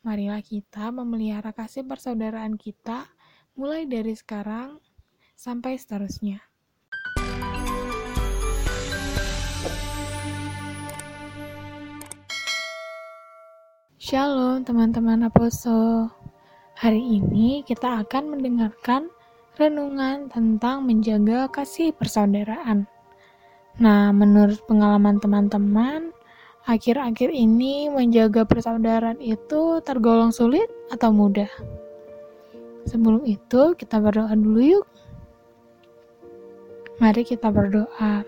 marilah kita memelihara kasih persaudaraan kita mulai dari sekarang sampai seterusnya. Shalom teman-teman Aposo. Hari ini kita akan mendengarkan renungan tentang menjaga kasih persaudaraan. Nah, menurut pengalaman teman-teman, akhir-akhir ini menjaga persaudaraan itu tergolong sulit atau mudah? Sebelum itu, kita berdoa dulu yuk. Mari kita berdoa.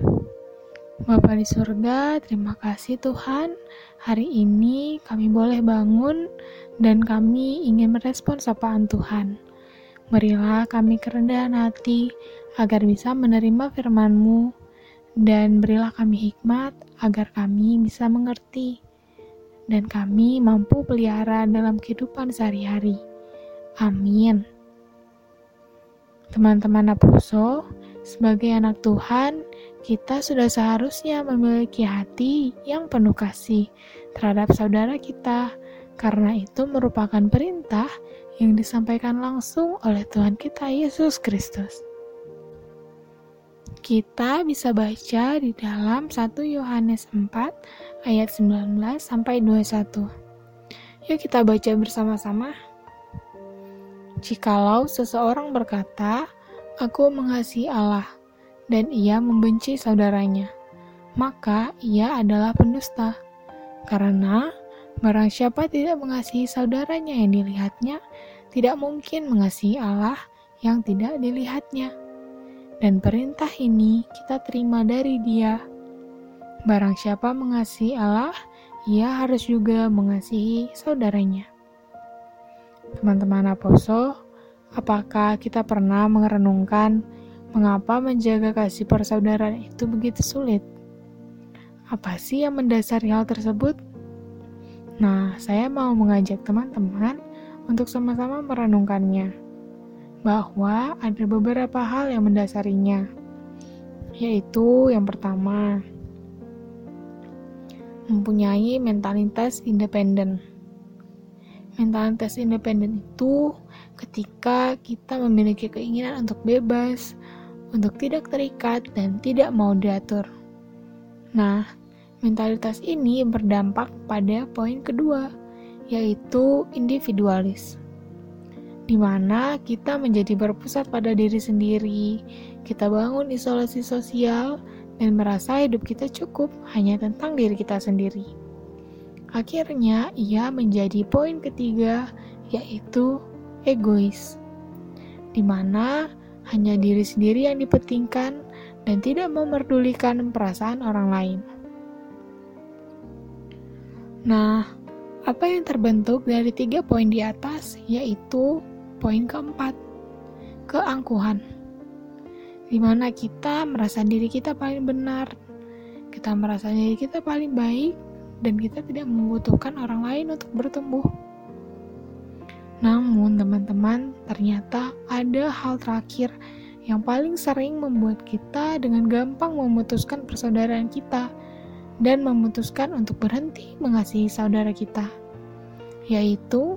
Bapa di surga, terima kasih Tuhan. Hari ini kami boleh bangun dan kami ingin merespon sapaan Tuhan. Berilah kami kerendahan hati agar bisa menerima firman-Mu dan berilah kami hikmat agar kami bisa mengerti dan kami mampu pelihara dalam kehidupan sehari-hari. Amin. Teman-teman Apuso, sebagai anak Tuhan, kita sudah seharusnya memiliki hati yang penuh kasih terhadap saudara kita, karena itu merupakan perintah yang disampaikan langsung oleh Tuhan kita Yesus Kristus. Kita bisa baca di dalam 1 Yohanes 4 ayat 19 sampai 21. Yuk kita baca bersama-sama. Jikalau seseorang berkata, Aku mengasihi Allah, dan ia membenci saudaranya, maka ia adalah pendusta. Karena barang siapa tidak mengasihi saudaranya yang dilihatnya, tidak mungkin mengasihi Allah yang tidak dilihatnya. Dan perintah ini kita terima dari dia. Barang siapa mengasihi Allah, ia harus juga mengasihi saudaranya. Teman-teman Aposo, Apakah kita pernah merenungkan mengapa menjaga kasih persaudaraan itu begitu sulit? Apa sih yang mendasari hal tersebut? Nah, saya mau mengajak teman-teman untuk sama-sama merenungkannya. Bahwa ada beberapa hal yang mendasarinya. Yaitu yang pertama, mempunyai mentalitas independen. Mentalitas independen itu ketika kita memiliki keinginan untuk bebas, untuk tidak terikat, dan tidak mau diatur. Nah, mentalitas ini berdampak pada poin kedua, yaitu individualis, di mana kita menjadi berpusat pada diri sendiri, kita bangun isolasi sosial, dan merasa hidup kita cukup hanya tentang diri kita sendiri. Akhirnya, ia menjadi poin ketiga, yaitu egois, di mana hanya diri sendiri yang dipentingkan dan tidak memerdulikan perasaan orang lain. Nah, apa yang terbentuk dari tiga poin di atas, yaitu poin keempat, keangkuhan, di mana kita merasa diri kita paling benar, kita merasa diri kita paling baik, dan kita tidak membutuhkan orang lain untuk bertumbuh. Namun, teman-teman, ternyata ada hal terakhir yang paling sering membuat kita dengan gampang memutuskan persaudaraan kita dan memutuskan untuk berhenti mengasihi saudara kita, yaitu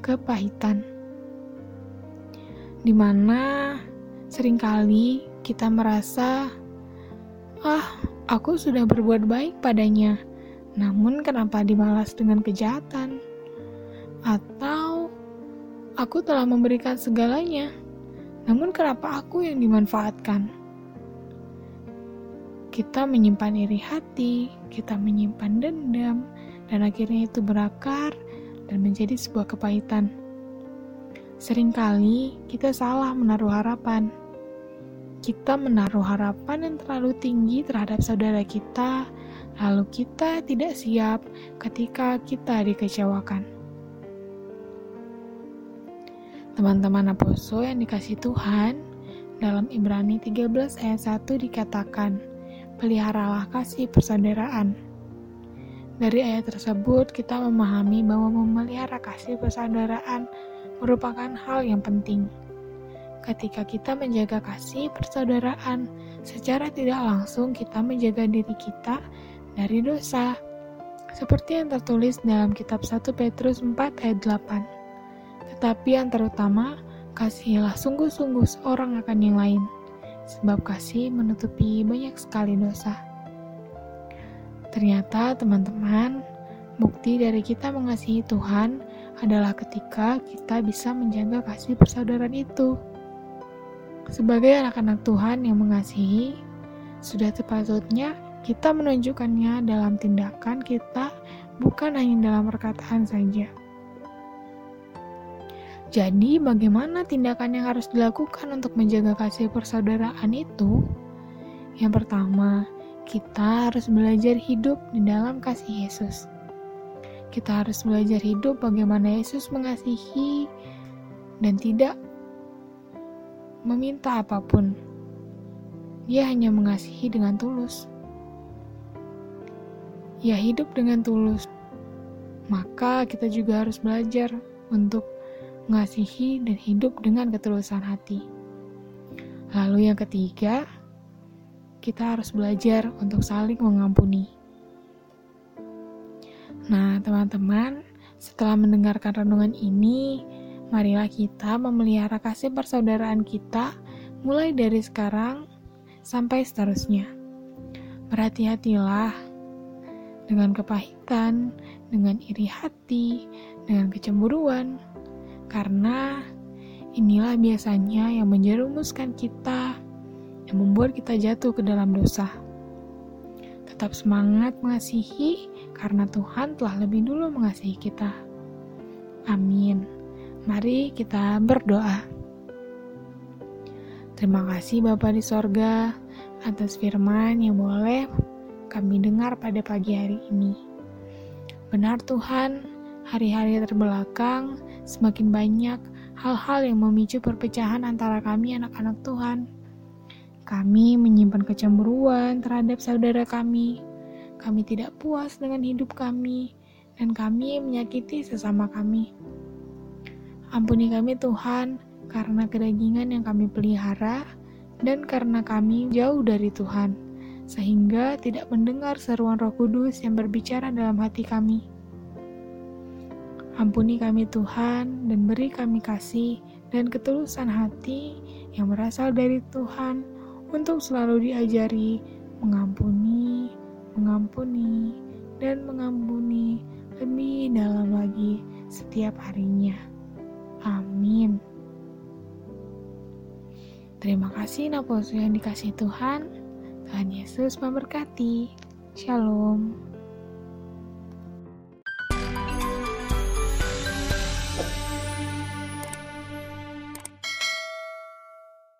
kepahitan. Di mana sering kali kita merasa, "Ah, aku sudah berbuat baik padanya." Namun kenapa dibalas dengan kejahatan? Atau aku telah memberikan segalanya, namun kenapa aku yang dimanfaatkan? Kita menyimpan iri hati, kita menyimpan dendam, dan akhirnya itu berakar dan menjadi sebuah kepahitan. Seringkali kita salah menaruh harapan. Kita menaruh harapan yang terlalu tinggi terhadap saudara kita, lalu kita tidak siap ketika kita dikecewakan. Teman-teman Aposo yang dikasih Tuhan, dalam Ibrani 13 ayat 1 dikatakan, peliharalah kasih persaudaraan. Dari ayat tersebut, kita memahami bahwa memelihara kasih persaudaraan merupakan hal yang penting. Ketika kita menjaga kasih persaudaraan, secara tidak langsung kita menjaga diri kita dari dosa. Seperti yang tertulis dalam kitab 1 Petrus 4 ayat 8. Tetapi yang terutama, kasihilah sungguh-sungguh seorang akan yang lain, sebab kasih menutupi banyak sekali dosa. Ternyata teman-teman, bukti dari kita mengasihi Tuhan adalah ketika kita bisa menjaga kasih persaudaraan itu. Sebagai anak-anak Tuhan yang mengasihi, sudah sepatutnya kita menunjukkannya dalam tindakan kita, bukan hanya dalam perkataan saja. Jadi, bagaimana tindakan yang harus dilakukan untuk menjaga kasih persaudaraan itu? Yang pertama, kita harus belajar hidup di dalam kasih Yesus. Kita harus belajar hidup bagaimana Yesus mengasihi dan tidak meminta apa pun. Dia hanya mengasihi dengan tulus ya hidup dengan tulus. Maka kita juga harus belajar untuk mengasihi dan hidup dengan ketulusan hati. Lalu yang ketiga, kita harus belajar untuk saling mengampuni. Nah, teman-teman, setelah mendengarkan renungan ini, marilah kita memelihara kasih persaudaraan kita mulai dari sekarang sampai seterusnya. Berhati-hatilah dengan kepahitan, dengan iri hati, dengan kecemburuan, karena inilah biasanya yang menjerumuskan kita, yang membuat kita jatuh ke dalam dosa. Tetap semangat mengasihi, karena Tuhan telah lebih dulu mengasihi kita. Amin. Mari kita berdoa. Terima kasih Bapa di sorga atas firman yang boleh kami dengar pada pagi hari ini. Benar Tuhan, hari-hari terbelakang semakin banyak hal-hal yang memicu perpecahan antara kami anak-anak Tuhan. Kami menyimpan kecemburuan terhadap saudara kami. Kami tidak puas dengan hidup kami, dan kami menyakiti sesama kami. Ampuni kami Tuhan, karena kedagingan yang kami pelihara, dan karena kami jauh dari Tuhan sehingga tidak mendengar seruan Roh Kudus yang berbicara dalam hati kami. Ampuni kami Tuhan dan beri kami kasih dan ketulusan hati yang berasal dari Tuhan untuk selalu diajari mengampuni, mengampuni, dan mengampuni lebih dalam lagi setiap harinya. Amin. Terima kasih Naposu yang dikasih Tuhan. Tuhan Yesus memberkati. Shalom.